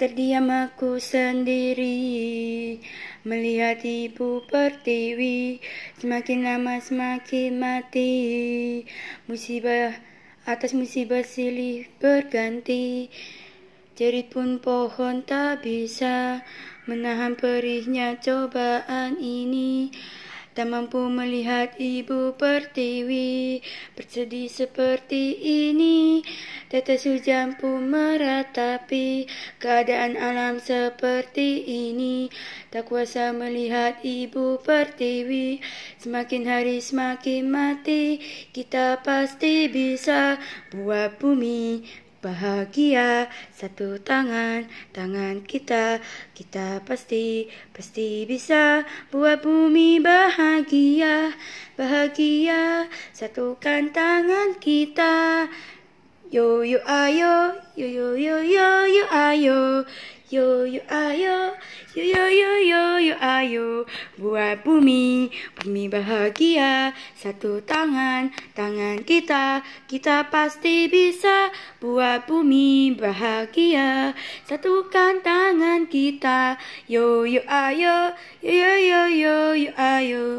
Terdiam aku sendiri Melihat ibu pertiwi Semakin lama semakin mati. Musibah atas musibah silih berganti Jerit pun pohon tak bisa Menahan perihnya cobaan ini. Tak mampu melihat ibu pertiwi Bersedih seperti ini Tetes hujan pun meratapi Keadaan alam seperti ini. Tak kuasa melihat ibu pertiwi. Semakin hari semakin mati Kita pasti bisa buat bumi bahagia. Satu tangan tangan kita kita pasti pasti bisa buat bumi bahagia. Bahagia satukan tangan kita yo yo ayo. Yo yo yo yo yo ayo. Yo yo ayo. Yo yo yo yo yo ayo. Buat bumi bumi bahagia. Satu tangan tangan kita. Kita pasti bisa buat bumi bahagia. Satukan tangan kita. Yo yo ayo. Yo yo yo yo yo ayo